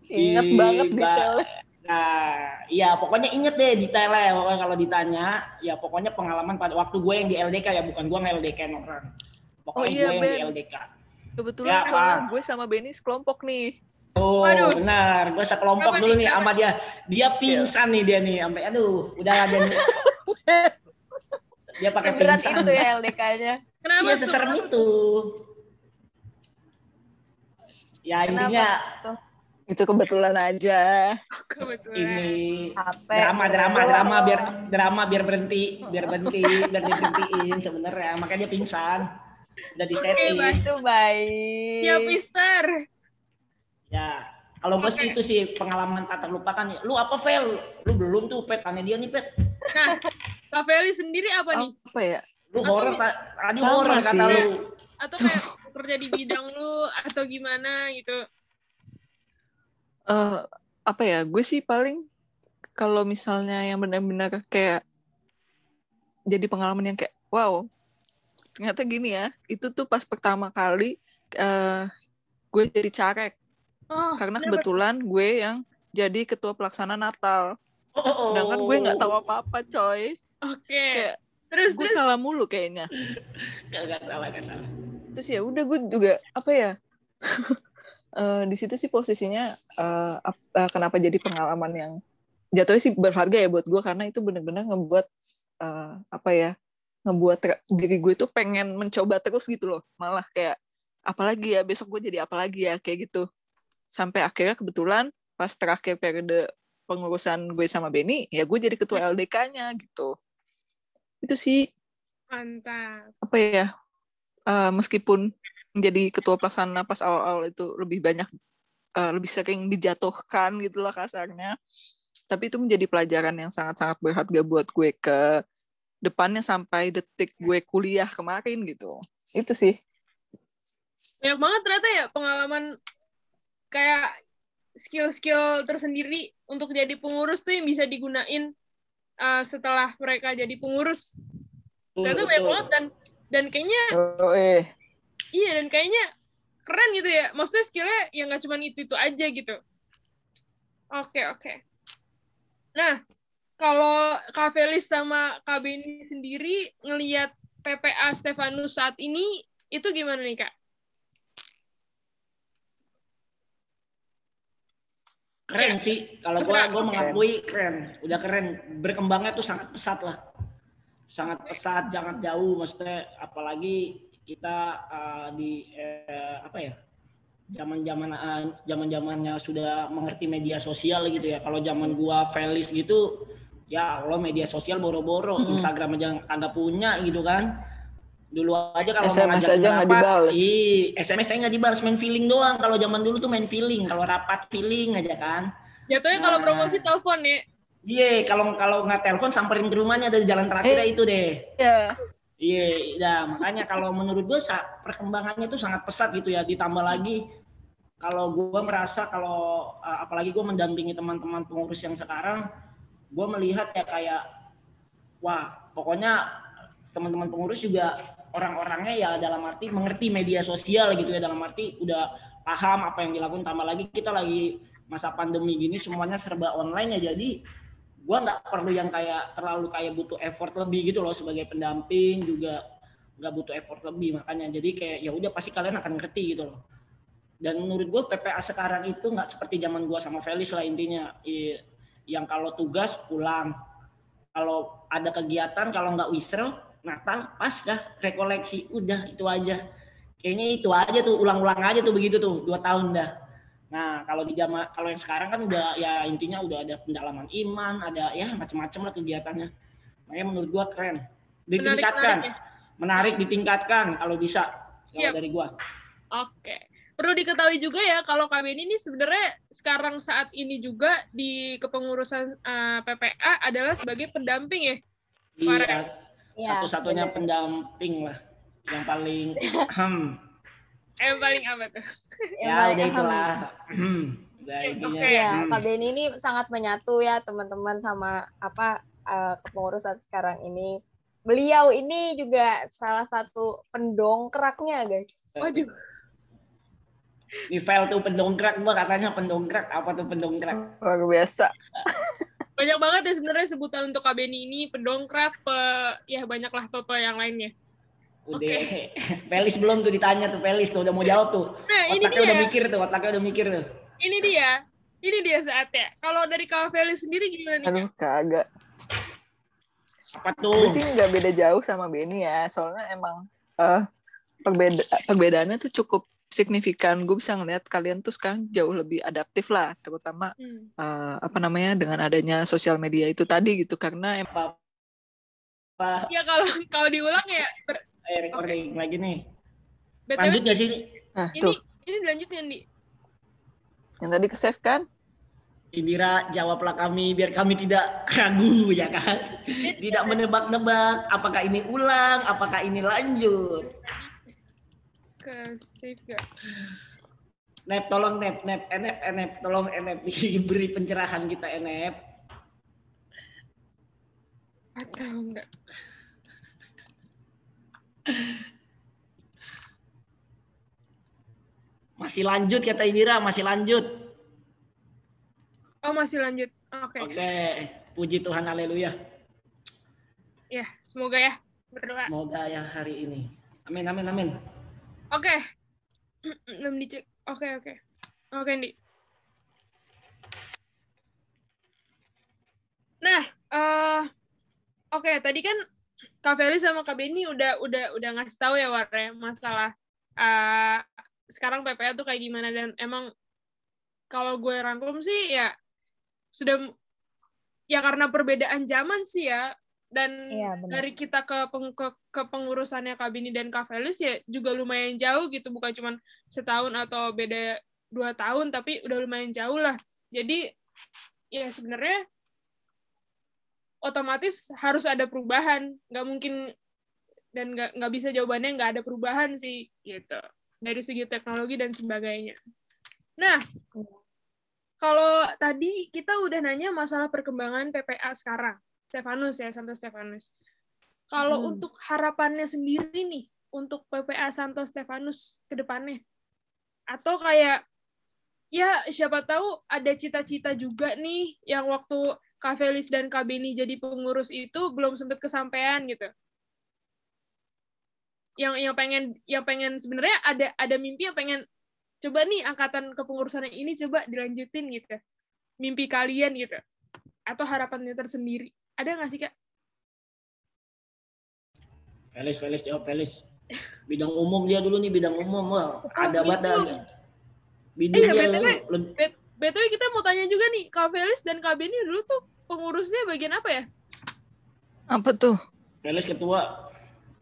Ingat Si banget Mbak- detailnya. Nah, iya pokoknya inget deh detailnya pokoknya kalau ditanya, ya pokoknya pengalaman pada waktu gue yang di LDK ya bukan gue nge-LDK orang. Pokoknya Oh iya, gue yang Ben. di LDK. Kebetulan Ya, soalnya gue sama Benny sekelompok nih. Oh, Waduh. benar. Gue sekelompok Kenapa dulu nih? Kenapa? sama dia. Dia pingsan nih dia nih sampai aduh, udah ada nih. Dia pakai Seberat pingsan. itu ya LDK-nya. kenapa Iya, tuh? seserem itu. Ya Kenapa intinya tuh? Itu kebetulan aja. Kebetulan. ini drama drama Belum. drama biar drama biar berhenti biar berhenti biar diberhentiin sebenarnya makanya dia pingsan udah di setting baik. Itu baik. Ya, Mister. Ya kalau gue sih itu sih pengalaman tak terlupakan ya lu apa Vel lu belum tuh pet tanya dia nih pet Nah, Kak Feli sendiri apa nih? Apa ya? lu horor ta- tadi horor kata sih. lu Atau kayak kerja di bidang lu atau gimana gitu? eh apa ya? Gue sih paling kalau misalnya yang benar-benar kayak jadi pengalaman yang kayak wow ternyata gini ya itu tuh pas pertama kali eh gue jadi caleg Oh, karena kebetulan gue yang jadi ketua pelaksana Natal. Oh, oh, oh. sedangkan gue nggak tahu apa-apa coy. Oke. kayak Terus gue terus? salah mulu kayaknya. Nggak, nggak salah nggak salah. Terus ya udah gue juga apa ya eh, di situ sih posisinya ap- eh, kenapa jadi pengalaman yang jatuhnya sih berharga ya buat gue. Karena itu benar-benar ngebuat eh, apa ya ngebuat diri gue tuh pengen mencoba terus gitu loh. Malah kayak apalagi ya besok gue jadi apalagi ya? Kayak gitu sampai akhirnya kebetulan pas terakhir periode pengurusan gue sama Benny ya gue jadi ketua LDK-nya gitu. Itu sih mantap. apa ya eh, meskipun menjadi ketua pelaksana pas awal-awal itu lebih banyak eh, lebih sering dijatuhkan gitu lah kasarnya. Tapi itu menjadi pelajaran yang sangat-sangat berharga buat gue ke depannya sampai detik gue kuliah kemarin gitu. Itu sih. Banyak banget ternyata ya pengalaman kayak skill-skill tersendiri untuk jadi pengurus tuh yang bisa digunain uh, setelah mereka jadi pengurus. Ternyata Betul, banyak banget dan dan kayaknya oh, eh iya dan kayaknya keren gitu ya. Maksudnya skillnya yang nggak cuma itu itu aja gitu. Oke oke. Nah kalau Kak Felis sama Kak Beni sendiri ngelihat PPA Stefanus saat ini itu gimana nih kak? Keren sih. kalau gue gue mengakui keren. Udah keren. Berkembangnya tuh sangat pesat lah. Sangat pesat sangat jauh. Maksudnya apalagi kita uh, di eh, apa ya zaman zaman zaman zamannya sudah mengerti media sosial gitu ya. Kalau zaman gua Felis gitu ya Allah media sosial boro-boro. Mm-mm. Instagram aja kagak punya gitu kan dulu aja kalau SMS aja nggak rapat, dibales. ih, SMS saya nggak dibalas main feeling doang kalau zaman dulu tuh main feeling kalau rapat feeling aja kan Jatuhnya kalau Nah. promosi telepon ya. Iya, kalau kalau nggak telepon samperin ke rumahnya dari jalan terakhir Eh. itu deh. ya Iya, nah makanya kalau menurut gue perkembangannya itu sangat pesat gitu ya. Ditambah lagi kalau gue merasa kalau uh, apalagi gue mendampingi teman-teman pengurus yang sekarang, gue melihat ya kayak wah pokoknya teman-teman pengurus juga orang-orangnya ya dalam arti mengerti media sosial gitu ya dalam arti udah paham apa yang dilakukan. Tambah lagi kita lagi masa pandemi gini semuanya serba online ya jadi gue nggak perlu yang kayak terlalu kayak butuh effort lebih gitu loh sebagai pendamping juga nggak butuh effort lebih makanya. Jadi kayak ya udah pasti kalian akan ngerti gitu loh. Dan menurut gue PPA sekarang itu nggak seperti zaman gue sama Felis lah intinya. Yang kalau tugas pulang. Kalau ada kegiatan kalau nggak wisrel Natal Paskah rekoleksi udah itu aja kayaknya itu aja tuh ulang-ulang aja tuh begitu tuh dua tahun dah Nah, kalau di zaman kalau yang sekarang kan udah ya intinya udah ada pendalaman iman, ada ya macam-macam lah kegiatannya. Makanya menurut gua keren. Ditingkatkan. Menarik, menarik, menarik ditingkatkan kalau bisa. Siap. dari gua. Oke. Perlu diketahui juga ya kalau kami ini sebenarnya sekarang saat ini juga di kepengurusan uh, eh, PPA adalah sebagai pendamping ya. Iya. Ya, Satu-satunya pendamping lah yang paling yang paling apa tuh? ya udah itulah. udah intinya. Okay. Ya, Kak Beni ini sangat menyatu ya teman-teman sama apa uh, kepengurusan sekarang ini. Beliau ini juga salah satu pendongkraknya, guys. Waduh. Di file tuh pendongkrak, gua katanya pendongkrak. Apa tuh pendongkrak? Luar biasa. Banyak banget ya sebenarnya sebutan untuk Kak Beni ini, pendongkrak, pe, ya banyaklah pe, pe yang lainnya. Udah, okay. Pelis belum tuh ditanya tuh Pelis tuh udah mau jawab tuh. Nah, ini dia. udah mikir tuh, otaknya udah mikir tuh. Ini dia. Ini dia saatnya. Kalau dari Kak Felis sendiri gimana nih? Aduh, kagak. Apa tuh? Gue sih nggak beda jauh sama Benny ya. Soalnya emang uh, perbeda perbedaannya tuh cukup signifikan. Gue bisa ngeliat kalian tuh sekarang jauh lebih adaptif lah, terutama hmm. uh, apa namanya dengan adanya sosial media itu tadi gitu. Karena emang Ya kalau kalau diulang ya eh recording okay. lagi nih. BTW, Lanjut gak sih? Nah, ini, tuh. ini dilanjutin, Di. Yang tadi ke save kan? Indira, jawablah kami biar kami tidak ragu ya kan. Tidak menebak-nebak apakah ini ulang, apakah ini lanjut. Ke save gak? Nep, tolong Nep, Nep, Enep, Enep, tolong Enep beri pencerahan kita Enep. Atau enggak? Masih lanjut kata Indira, masih lanjut. Oh, masih lanjut. Oke. Okay. Oke, okay. puji Tuhan haleluya. Ya, semoga ya berdoa. Semoga ya hari ini. Amin amin amin. Oke. Okay. Belum dicek. Oke, oke. Oke, okay, Ndi. Nah, uh, oke, okay, tadi kan Kak Feli sama Kak Beni udah udah udah ngasih tahu ya War ya masalah uh, sekarang PPA tuh kayak gimana dan emang kalau gue rangkum sih ya sudah ya karena perbedaan zaman sih ya dan iya, dari kita ke, peng, ke ke pengurusannya Kak Beni dan Kak Felis ya juga lumayan jauh gitu. Bukan cuma setahun atau beda dua tahun tapi udah lumayan jauh lah. Jadi ya sebenarnya otomatis harus ada perubahan. Nggak mungkin dan nggak nggak bisa jawabannya nggak ada perubahan sih gitu. Dari segi teknologi dan sebagainya. Nah kalau tadi kita udah nanya masalah perkembangan PPA sekarang Stefanus ya Santo Stefanus kalau hmm. untuk harapannya sendiri nih untuk PPA Santo Stefanus ke depannya atau kayak ya siapa tahu ada cita-cita juga nih yang waktu Kak Felis dan Kak Beni jadi pengurus itu belum sempat kesampaian gitu. Yang yang pengen yang pengen sebenarnya ada ada mimpi yang pengen coba nih angkatan kepengurusan ini coba dilanjutin gitu. Mimpi kalian gitu. Atau harapannya tersendiri. Ada nggak sih, Kak? Felis, Felis, jawab Felis. Bidang umum dia dulu nih, bidang umum. Wah, oh, ada banget. Bidang eh, ya, BTW, BTW kita mau tanya juga nih, Kak Felis dan Kak Beni dulu tuh pengurusnya bagian apa ya? Apa tuh? Felis ketua.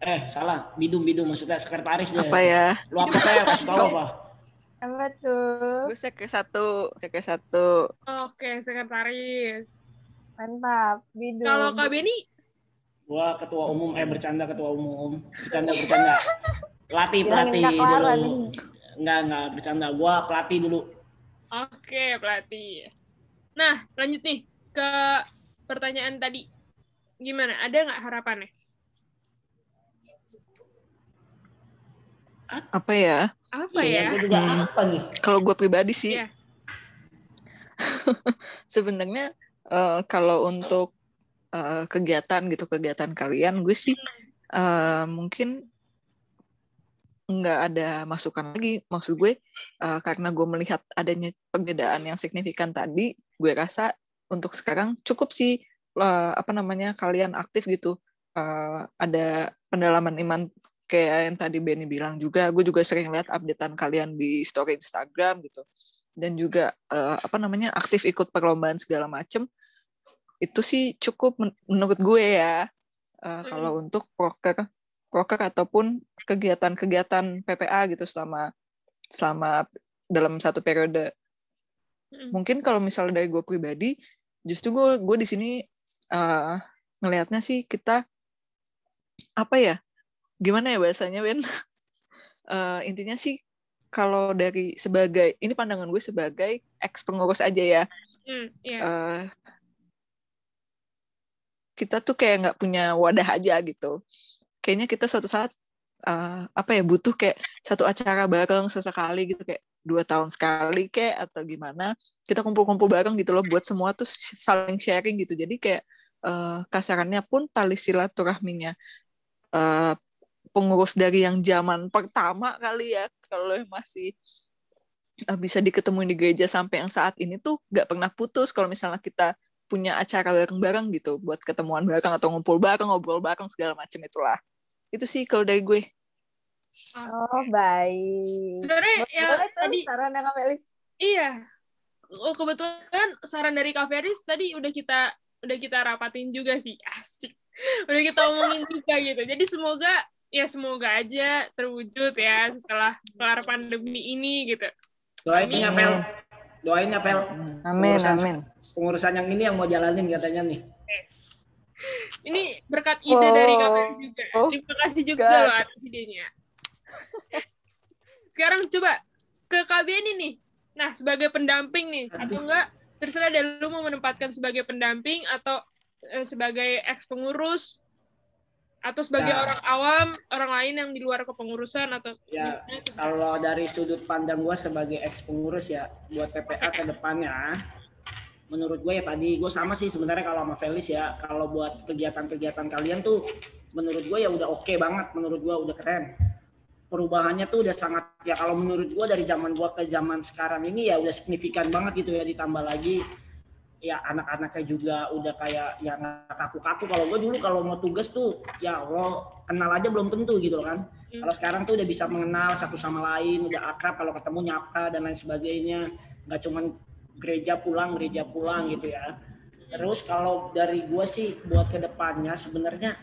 Eh, salah. Bidung, bidung. Maksudnya sekretaris dia. Apa ya? Lu apa kayak kasih tau apa? Apa tuh? Gue sekre satu. Sekre satu. Oke, sekretaris. Mantap. Bidung. Kalau Kak Beni? Gua ketua umum. Eh, bercanda ketua umum. Bercanda, bercanda. Pelatih, pelatih dulu. Enggak, enggak. Bercanda. Gua pelatih dulu. Oke, pelatih. Nah, lanjut nih ke pertanyaan tadi. Gimana? Ada nggak harapannya? Apa ya? Apa ya? Hmm. Kalau gue pribadi sih, yeah. sebenarnya uh, kalau untuk uh, kegiatan gitu kegiatan kalian gue sih uh, mungkin nggak ada masukan lagi. Maksud gue uh, karena gue melihat adanya perbedaan yang signifikan tadi gue rasa untuk sekarang cukup sih uh, apa namanya kalian aktif gitu. Uh, ada pendalaman iman kayak yang tadi Benny bilang juga. Gue juga sering lihat updatean kalian di story Instagram gitu dan juga uh, apa namanya aktif ikut perlombaan segala macem itu sih cukup men menurut gue ya. Uh, kalau untuk proker proker ataupun kegiatan-kegiatan PPA gitu selama selama dalam satu periode. Mungkin kalau misalnya dari gue pribadi justru gue gue di sini uh, ngelihatnya sih kita apa ya gimana ya bahasanya Ben? Uh, intinya sih kalau dari sebagai ini pandangan gue sebagai ex pengurus aja ya mm, yeah. uh, kita tuh kayak nggak punya wadah aja gitu. Kayaknya kita suatu saat uh, apa ya butuh kayak satu acara bareng sesekali gitu kayak dua tahun sekali kayak atau gimana kita kumpul-kumpul bareng gitu loh buat semua tuh saling sharing gitu jadi kayak uh, kasarannya pun tali silaturahminya uh, pengurus dari yang zaman pertama kali ya. Kalau masih uh, bisa diketemuin di gereja sampai yang saat ini tuh nggak pernah putus. Kalau misalnya kita punya acara bareng-bareng gitu buat ketemuan bareng atau ngumpul bareng ngobrol bareng segala macam itulah. Itu sih kalau dari gue. Oh baik. Sebenarnya ya tadi saran Kak Felis iya. Oh, kebetulan saran dari Kak tadi udah kita udah kita rapatin juga sih. Asik. Udah kita omongin juga gitu. Jadi semoga ya semoga aja terwujud ya setelah kelar pandemi ini gitu. Doain ya Fel doain ya Pel. Amin pengurusan, amin. pengurusan yang ini yang mau jalanin katanya nih. Ini berkat ide oh, dari KPR juga. Oh, terima kasih juga God. loh atas idenya. Sekarang coba ke KB ini nih. Nah sebagai pendamping nih atau enggak terserah deh lu mau menempatkan sebagai pendamping atau eh, sebagai ex pengurus atau sebagai ya. orang awam orang lain yang di luar kepengurusan atau ya kalau dari sudut pandang gue sebagai ex pengurus ya buat PPA ke depannya menurut gue ya tadi gue sama sih sebenarnya kalau sama Felis ya kalau buat kegiatan-kegiatan kalian tuh menurut gue ya udah oke okay banget menurut gue udah keren. Perubahannya tuh udah sangat ya kalau menurut gue dari zaman gue ke zaman sekarang ini ya udah signifikan banget gitu ya ditambah lagi ya anak-anaknya juga udah kayak yang kaku-kaku. Kalau gue dulu kalau mau tugas tuh ya lo kenal aja belum tentu gitu kan. Hmm. kalau sekarang tuh udah bisa mengenal satu sama lain udah akrab kalau ketemu nyapa dan lain sebagainya. Nggak cuman gereja pulang gereja pulang gitu ya. Terus kalau dari gue sih buat ke depannya sebenarnya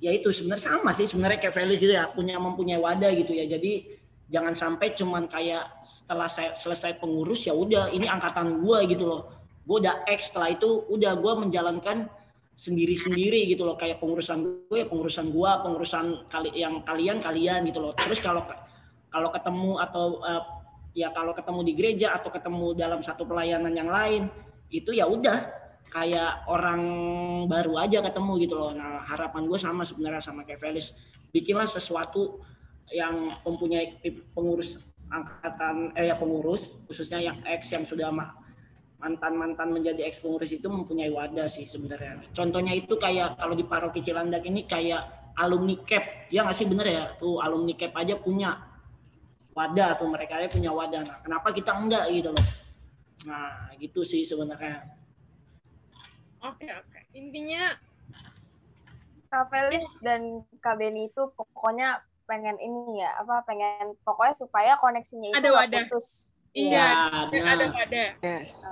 ya itu sebenarnya sama sih sebenarnya kayak Felix gitu ya punya mempunyai wadah gitu ya. Jadi jangan sampai cuman kayak setelah saya selesai pengurus ya udah ini angkatan gue gitu loh gue udah X setelah itu udah gue menjalankan sendiri-sendiri gitu loh. Kayak pengurusan gue pengurusan gue pengurusan kali yang kalian kalian gitu loh. Terus kalau kalau ketemu atau uh, ya kalau ketemu di gereja atau ketemu dalam satu pelayanan yang lain itu ya udah. Kayak orang baru aja ketemu gitu loh. Nah harapan gue sama sebenarnya sama kayak Felis. Bikinlah sesuatu yang mempunyai pengurus angkatan eh ya pengurus khususnya yang X yang sudah mantan-mantan menjadi ex pengurus itu mempunyai wadah sih sebenarnya. Contohnya itu kayak kalau di paroki Cilandak ini kayak alumni CAP, ya nggak sih bener ya? Tuh alumni CAP aja punya wadah tuh mereka aja punya wadah. Nah, kenapa kita enggak gitu loh? Nah, gitu sih sebenarnya. Oke, oke. Intinya Kak Felis dan Kak Beni itu pokoknya pengen ini ya, apa pengen pokoknya supaya koneksinya itu ada wadah. putus Iya, ya, ada ada. Yes.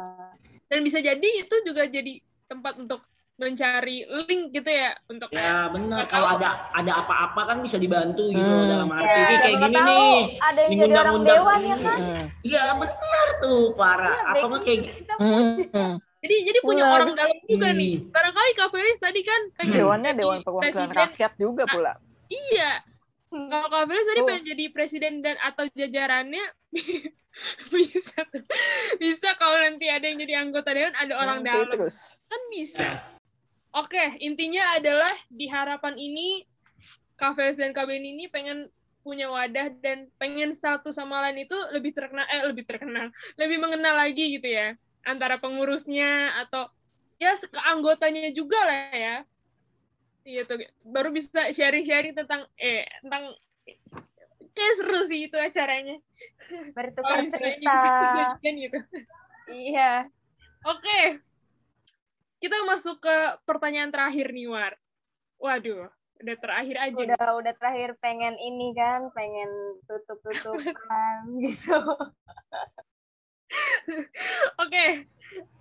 Dan bisa jadi itu juga jadi tempat untuk mencari link gitu ya untuk ya benar kalau ada ada apa-apa kan bisa dibantu gitu hmm. dalam arti ya, kayak gini tahu, nih ada yang jadi orang dewan ya kan iya benar tuh parah ya, apa nggak kayak gitu hmm. jadi jadi punya benar. orang dalam juga hmm. nih barangkali Kak Felis tadi kan pengen dewannya dewan perwakilan rakyat juga pula iya kalau Kak Felis tadi oh. pengen jadi presiden dan atau jajarannya bisa. Bisa kalau nanti ada yang jadi anggota dewan ada orang dalam. terus. kan bisa. Oke intinya adalah di harapan ini KVS dan KBN ini pengen punya wadah dan pengen satu sama lain itu lebih terkenal eh lebih terkenal lebih mengenal lagi gitu ya antara pengurusnya atau ya keanggotanya juga lah ya. Iya tuh baru bisa sharing-sharing tentang eh tentang kayak seru sih itu acaranya. Bertukar cerita. gitu. Iya. Oke. Kita masuk ke pertanyaan terakhir nih War. Waduh udah terakhir aja udah nih. udah terakhir pengen ini kan pengen tutup tutupan gitu. Oke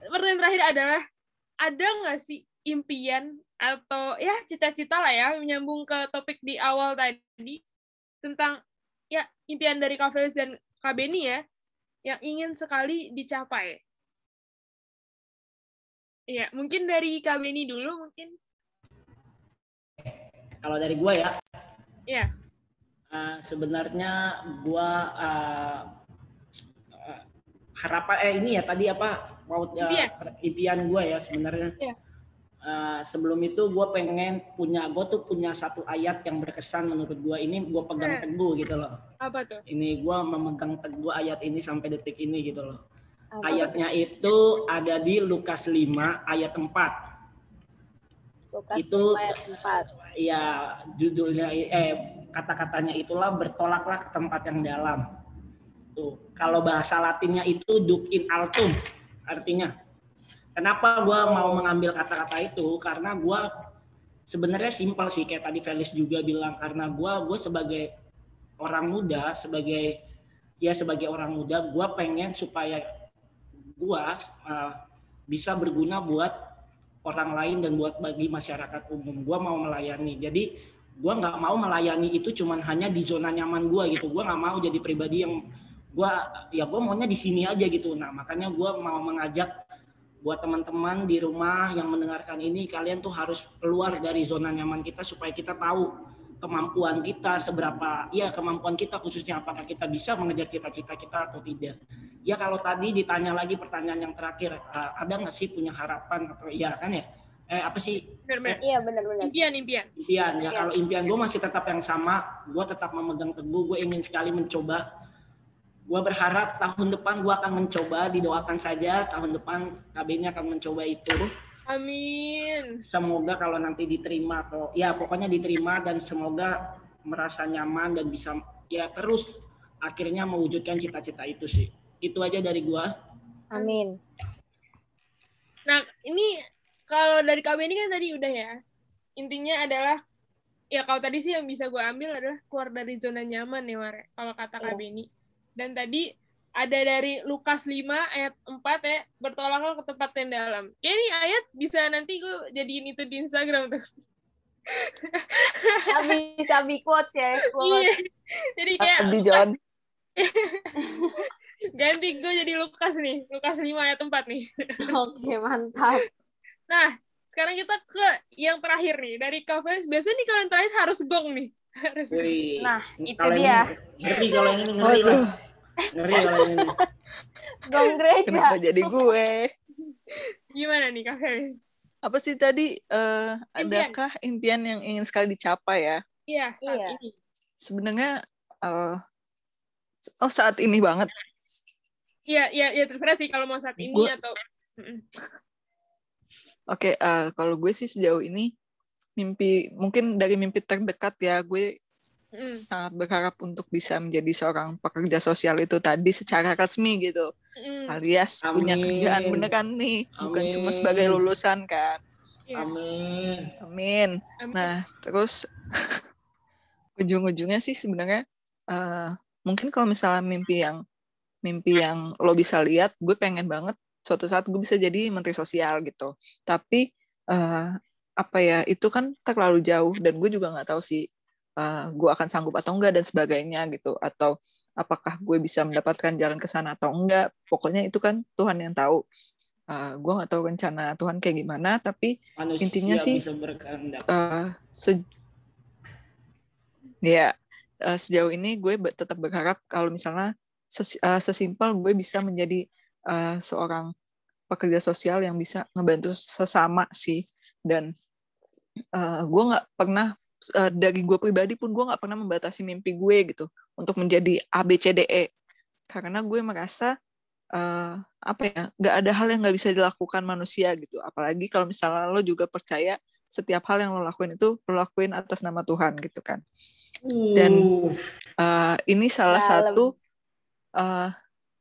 pertanyaan terakhir adalah ada nggak sih impian atau ya cita-cita lah ya menyambung ke topik di awal tadi tentang ya impian dari Kak Felis dan Kak Beni ya yang ingin sekali dicapai. Iya, mungkin dari Kak Beni dulu mungkin kalau dari gue ya Iya. uh, sebenarnya gue uh, uh, harapan eh ini ya tadi apa mau uh, impian, impian gue ya sebenarnya Iya. Uh, sebelum itu gue pengen punya gue tuh punya satu ayat yang berkesan menurut gue ini gue pegang teguh gitu loh. Apa tuh? Ini gue memegang teguh ayat ini sampai detik ini gitu loh. Apa ayatnya itu ada di Lukas 5 ayat 4 Lukas itu 5 ayat 4 ya judulnya eh kata-katanya itulah bertolaklah ke tempat yang dalam. Tuh kalau bahasa Latinnya itu duc in altum artinya Kenapa gue mau mengambil kata-kata itu? Karena gue sebenarnya simpel sih kayak tadi Felix juga bilang. Karena gue gue sebagai orang muda sebagai ya sebagai orang muda gue pengen supaya gue uh, bisa berguna buat orang lain dan buat bagi masyarakat umum. Gue mau melayani. Jadi gue nggak mau melayani itu cuman hanya di zona nyaman gue gitu. Gue nggak mau jadi pribadi yang gue ya gue maunya di sini aja gitu. Nah makanya gue mau mengajak buat teman-teman di rumah yang mendengarkan ini kalian tuh harus keluar dari zona nyaman kita supaya kita tahu kemampuan kita seberapa ya kemampuan kita khususnya apakah kita bisa mengejar cita-cita kita atau tidak. Ya kalau tadi ditanya lagi pertanyaan yang terakhir uh, ada nggak sih punya harapan atau iya kan ya? Eh apa sih? Benar, eh, iya benar-benar impian impian. Impian ya kalau impian gue masih tetap yang sama gue tetap memegang teguh gue ingin sekali mencoba gue berharap tahun depan gue akan mencoba didoakan saja tahun depan KB akan mencoba itu. Amin. Semoga kalau nanti diterima atau ya pokoknya diterima dan semoga merasa nyaman dan bisa ya terus akhirnya mewujudkan cita-cita itu sih. Itu aja dari gue amin. Nah ini kalau dari KB ini kan tadi udah ya. Intinya adalah ya kalau tadi sih yang bisa gue ambil adalah keluar dari zona nyaman ya Mare kalau kata KB ini dan tadi ada dari Lukas 5 ayat 4 ya, bertolaklah ke tempat yang dalam. Kayak ini ayat bisa nanti gue jadiin itu di Instagram tuh. Sabi, sabi quotes ya, quotes. Iya. Jadi kayak Abi John. Ganti gue jadi Lukas nih, Lukas 5 ayat 4 nih. Oke, mantap. Nah, sekarang kita ke yang terakhir nih, dari Kavens. Biasanya nih kalian terakhir harus gong nih harus. Nah itu dia. ngeri kalau ini ngeri lah ngeri kalau ini. Gong gereja kenapa jadi gue? Gimana nih kak Feris apa sih tadi uh, adakah impian yang ingin sekali dicapai ya? Iya saat iya. ini. Sebenarnya uh, oh saat ini banget. Iya iya ya terserah sih kalau mau saat ini gua... atau Oke, okay, uh, kalau gue sih sejauh ini mimpi mungkin dari mimpi terdekat ya gue mm. sangat berharap untuk bisa menjadi seorang pekerja sosial itu tadi secara resmi gitu mm. alias Amin. punya kerjaan beneran nih Amin. bukan cuma sebagai lulusan kan yeah. Amin. Amin nah terus ujung-ujungnya sih sebenarnya uh, mungkin kalau misalnya mimpi yang mimpi yang lo bisa lihat gue pengen banget suatu saat gue bisa jadi menteri sosial gitu tapi uh, apa ya itu kan terlalu jauh dan gue juga nggak tahu sih uh, gue akan sanggup atau enggak dan sebagainya gitu. Atau apakah gue bisa mendapatkan jalan ke sana atau enggak pokoknya itu kan Tuhan yang tahu. Uh, gue nggak tahu rencana Tuhan kayak gimana tapi Manusia intinya sih uh, se ya uh, sejauh ini gue tetap berharap kalau misalnya ses uh, sesimpel gue bisa menjadi uh, seorang pekerja sosial yang bisa ngebantu sesama sih. Dan uh, gue nggak pernah uh, dari gue pribadi pun gue nggak pernah membatasi mimpi gue gitu untuk menjadi A B C D E. Karena gue merasa uh, apa ya nggak ada hal yang nggak bisa dilakukan manusia gitu. Apalagi kalau misalnya lo juga percaya setiap hal yang lo lakuin itu lo lakuin atas nama Tuhan gitu kan. Dan uh, ini salah Dalam. satu uh,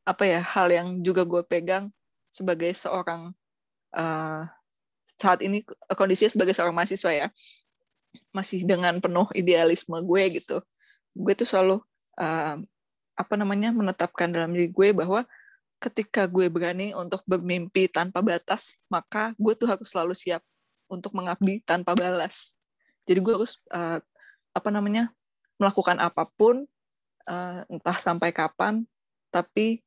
apa ya hal yang juga gue pegang sebagai seorang uh, saat ini kondisinya sebagai seorang mahasiswa ya masih dengan penuh idealisme gue gitu gue tuh selalu uh, apa namanya menetapkan dalam diri gue bahwa ketika gue berani untuk bermimpi tanpa batas, maka gue tuh harus selalu siap untuk mengabdi tanpa balas. Jadi gue harus uh, apa namanya melakukan apa pun, uh, entah sampai kapan, tapi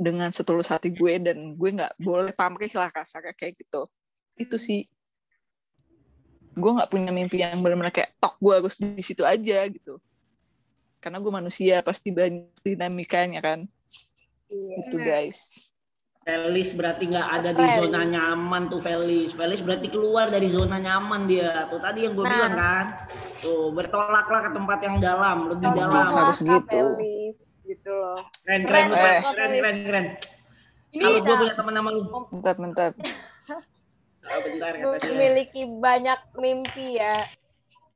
dengan setulus hati gue dan gue nggak boleh pamrih lah kasarnya kayak gitu. Itu sih gue nggak punya mimpi yang benar-benar kayak tok gue harus di situ aja gitu. Karena gue manusia pasti banyak dinamikanya kan. Iya. Itu guys. Felis berarti nggak ada di zona nyaman tuh Felis. Felis berarti keluar dari zona nyaman dia. Tuh tadi yang gue nah. bilang kan. Tuh bertolaklah ke tempat yang dalam, lebih Tolak dalam harus gitu. Felis gitu loh. Keren keren keren keren keren. keren, keren. Ini Kalau gue punya teman nama lu. Mantap mantap. Oh, Memiliki banyak mimpi ya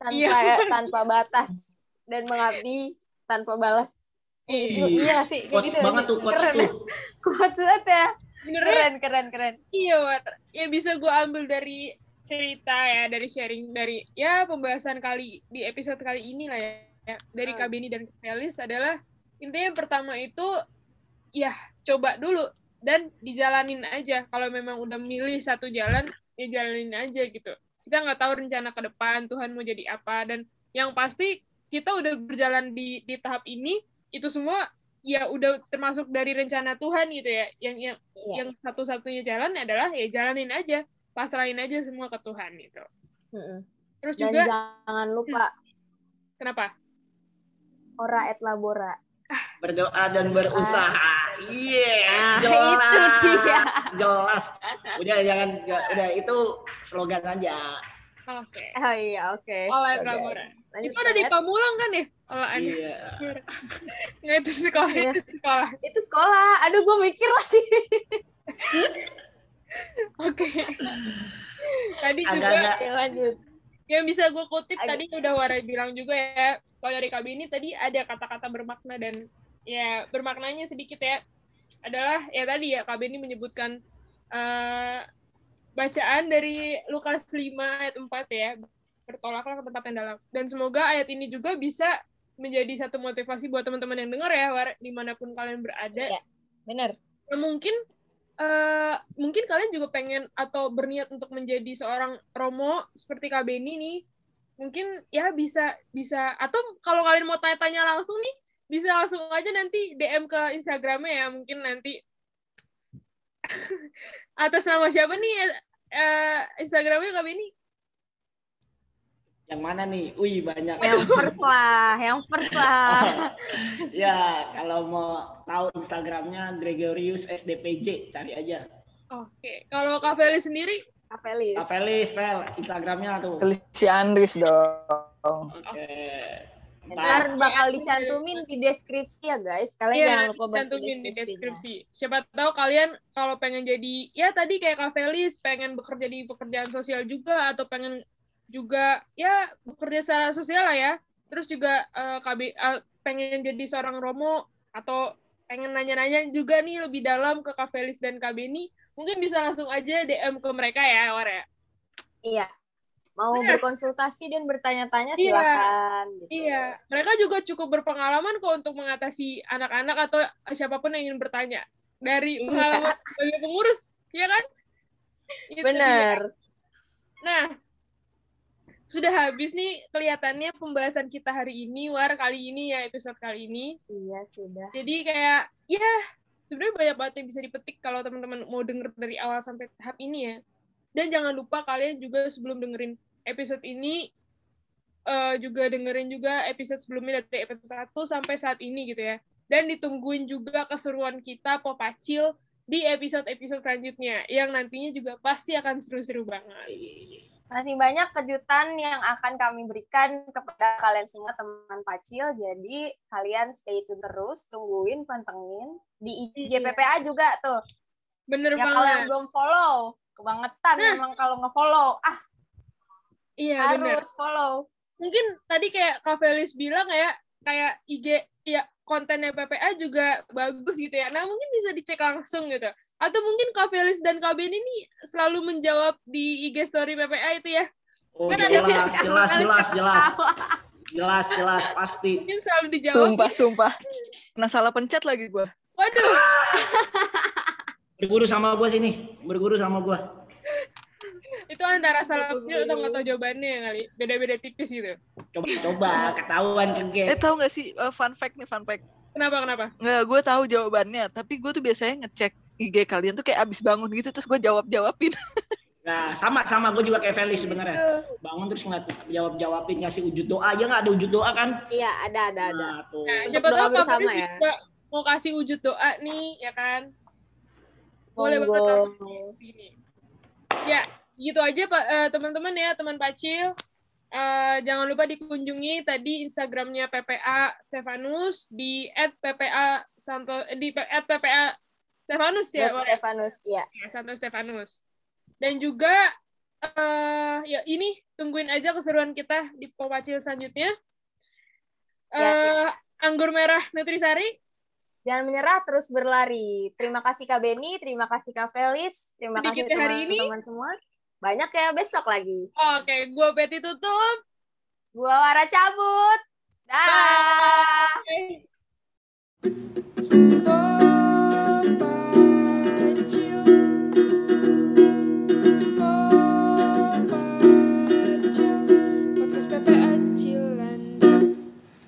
tanpa iya. tanpa batas dan mengabdi tanpa balas. Iya, iya sih. Kayak gitu, banget tuh, quotes keren. tuh. Quotes banget ya. Bener keren, keren, keren. Iya, War. Ya bisa gue ambil dari cerita ya, dari sharing, dari ya pembahasan kali di episode kali ini lah ya. Dari hmm. Kabini dan Felis adalah intinya yang pertama itu ya coba dulu dan dijalanin aja. Kalau memang udah milih satu jalan, ya jalanin aja gitu. Kita nggak tahu rencana ke depan Tuhan mau jadi apa dan yang pasti kita udah berjalan di di tahap ini itu semua ya udah termasuk dari rencana Tuhan gitu ya. Yang yang iya. yang satu-satunya jalan adalah ya jalanin aja. Pasrahin aja semua ke Tuhan gitu. Mm-hmm. terus dan juga jangan lupa kenapa? Ora et labora. Berdoa dan berusaha. Yes ah, jelas. itu dia. jelas. Udah jangan udah itu slogan aja oke okay. oh iya oke okay. oleh okay. Lanjut itu ada di Pamulang kan ya? Oh, ada. Iya. Nggak, itu sekolah, iya. itu sekolah. Itu sekolah. Aduh, gue mikir lagi. Oke. Tadi Agak juga agak... Ya, lanjut. Yang bisa gue kutip Agak... tadi udah Wara bilang juga ya. Kalau dari KB ini tadi ada kata-kata bermakna dan ya bermaknanya sedikit ya. Adalah ya tadi ya KB ini menyebutkan uh, bacaan dari Lukas 5 ayat 4 ya bertolaklah ke tempat yang dalam. Dan semoga ayat ini juga bisa menjadi satu motivasi buat teman-teman yang dengar ya, war, di mana pun kalian berada. Ya, benar. Ya, mungkin uh, mungkin kalian juga pengen atau berniat untuk menjadi seorang romo seperti Kak Beni nih. Mungkin ya bisa bisa atau kalau kalian mau tanya-tanya langsung nih, bisa langsung aja nanti DM ke Instagramnya ya, mungkin nanti atas nama siapa nih uh, Instagramnya Kak Beni? Yang mana nih? Wih, banyak. Yang first lah, yang first lah. ya, kalau mau tahu Instagramnya Gregorius SDPJ, cari aja. Oke, kalau Kak Feli sendiri? Kak Felis, Fel, Instagramnya tuh. si Andris dong. Oke. Okay. Ntar bakal dicantumin di deskripsi ya guys. Kalian yeah, jangan lupa baca di deskripsi. Siapa tahu kalian kalau pengen jadi ya tadi kayak Kak Felis pengen bekerja di pekerjaan sosial juga atau pengen juga ya bekerja secara sosial lah ya. Terus juga uh, eh, KB uh, eh, pengen jadi seorang romo atau pengen nanya-nanya juga nih lebih dalam ke Kak Felis dan Kak Beni mungkin bisa langsung aja DM ke mereka ya War ya. Iya mau Bener. berkonsultasi dan bertanya-tanya iya. silakan iya. gitu. iya mereka juga cukup berpengalaman kok untuk mengatasi anak-anak atau siapa pun yang ingin bertanya dari iya. pengalaman sebagai pengurus ya kan Itu benar nah sudah habis nih kelihatannya pembahasan kita hari ini war kali ini ya episode kali ini iya sudah jadi kayak ya sebenarnya banyak banget yang bisa dipetik kalau teman-teman mau denger dari awal sampai tahap ini ya dan jangan lupa kalian juga sebelum dengerin episode ini uh, juga dengerin juga episode sebelumnya dari episode 1 sampai saat ini gitu ya dan ditungguin juga keseruan kita Popacil di episode-episode selanjutnya yang nantinya juga pasti akan seru-seru banget. Masih banyak kejutan yang akan kami berikan kepada kalian semua teman Pacil. Jadi kalian stay tune terus, tungguin, pantengin. Di IG Iya. Juga tuh. Bener Ya kalau yang banget. belum follow, kebangetan Nah. memang kalau nge-follow. Ah, Iya, bener. harus follow. Mungkin tadi kayak Kak Felis bilang kayak kayak IG ya kontennya PPA juga bagus gitu ya. Nah, mungkin bisa dicek langsung gitu. Atau mungkin Kak Felis dan Kak Ben ini selalu menjawab di IG story PPA itu ya. Oh, Kan ada- jelas, jelas, jelas, jelas. Jelas, jelas, pasti. Mungkin selalu dijawab. Sumpah, sumpah. Nah, salah pencet lagi gue. Waduh, Berguru sama gue sini. Berguru sama gue. Itu antara salah atau nggak tahu jawabannya kali. Beda-beda tipis gitu. Coba, coba. Ketahuan Eh, cengke. tahu nggak sih uh, fun fact nih, fun fact. Kenapa, kenapa? Nggak, gue tahu jawabannya. Tapi gue tuh biasanya ngecek IG kalian tuh kayak abis bangun gitu, terus gue jawab-jawabin. Nah, sama, sama. Gue juga kayak Felis sebenarnya. Tuh. Bangun terus ngeliat jawab-jawabin, ngasih wujud doa. Ya nggak ada wujud doa kan? Iya, ada, ada, ada. Nah, tuh. Nah, siapa tahu bersama Felis ya. juga mau kasih wujud doa nih, ya kan? Boleh banget langsung di sini. Ya, gitu aja Pak eh, teman-teman ya, teman Pacil. Eh, jangan lupa dikunjungi tadi Instagramnya PPA Stefanus di @ppa Santo eh, di @ppa Stefanus ya? Stefanus, iya. Ya, Santo Stefanus. Dan juga eh ya ini tungguin aja keseruan kita di Popacil selanjutnya. Eh Ya. anggur merah Nutrisari. Jangan menyerah, terus berlari. Terima kasih Kak Beni, terima kasih Kak Felis, terima kasih Sedikit hari ini. teman-teman semua. Banyak ya besok lagi. Oke, okay, gue Betty tutup. gua Wara cabut. Dah. Bye. Bye.